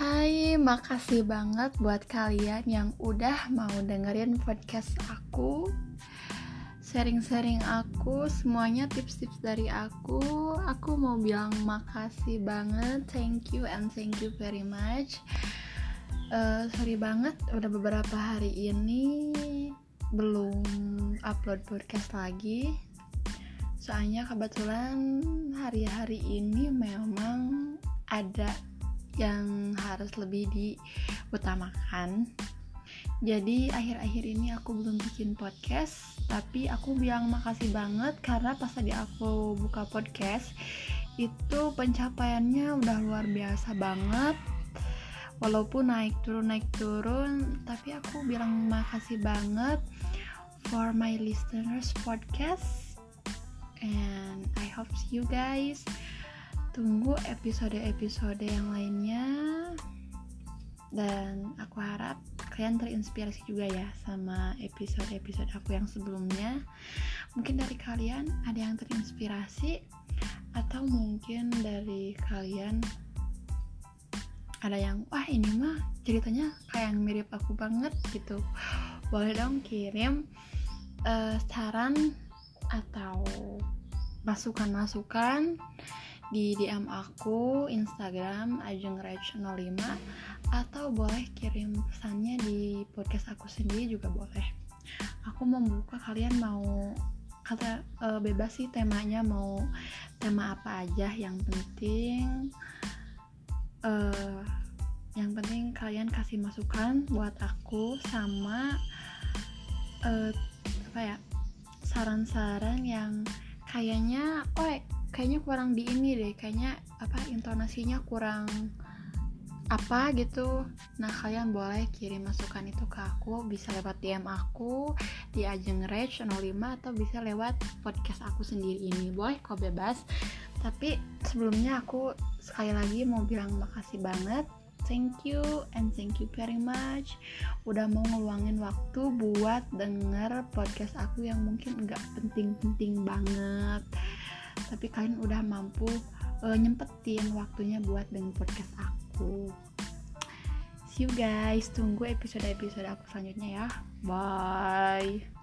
Hai, makasih banget buat kalian yang udah mau dengerin podcast aku. Sharing-sharing aku, semuanya tips-tips dari aku. Aku mau bilang makasih banget, thank you and thank you very much. Uh, Sorry banget, udah beberapa hari ini belum upload podcast lagi. Soalnya kebetulan hari-hari ini memang ada yang harus lebih diutamakan. Jadi akhir-akhir ini aku belum bikin podcast tapi aku bilang makasih banget karena pas tadi aku buka podcast itu pencapaiannya udah luar biasa banget. Walaupun naik turun naik turun tapi aku bilang makasih banget for my listeners podcast. And I hope you guys tunggu episode-episode yang lainnya. Dan aku harap kalian terinspirasi juga ya sama episode-episode aku yang sebelumnya. Mungkin dari kalian ada yang terinspirasi? Atau mungkin dari kalian ada yang wah ini mah ceritanya kayak yang mirip aku banget gitu. Boleh dong kirim uh, saran atau masukan-masukan di DM aku Instagram ajengrage05 atau boleh kirim pesannya di podcast aku sendiri juga boleh. Aku membuka kalian mau kata uh, bebas sih temanya mau tema apa aja yang penting uh, yang penting kalian kasih masukan buat aku sama uh, apa ya saran-saran yang kayaknya oh kayaknya kurang di ini deh kayaknya apa intonasinya kurang apa gitu. Nah kalian boleh kirim masukan itu ke aku bisa lewat DM aku di Ajeng Rage 05 atau bisa lewat podcast aku sendiri ini. Boleh kok bebas. Tapi sebelumnya aku sekali lagi mau bilang makasih banget. Thank you and thank you very much. Udah mau ngeluangin waktu buat denger podcast aku yang mungkin nggak penting-penting banget tapi kalian udah mampu uh, nyempetin waktunya buat dengan podcast aku. See you guys tunggu episode-episode aku selanjutnya ya. Bye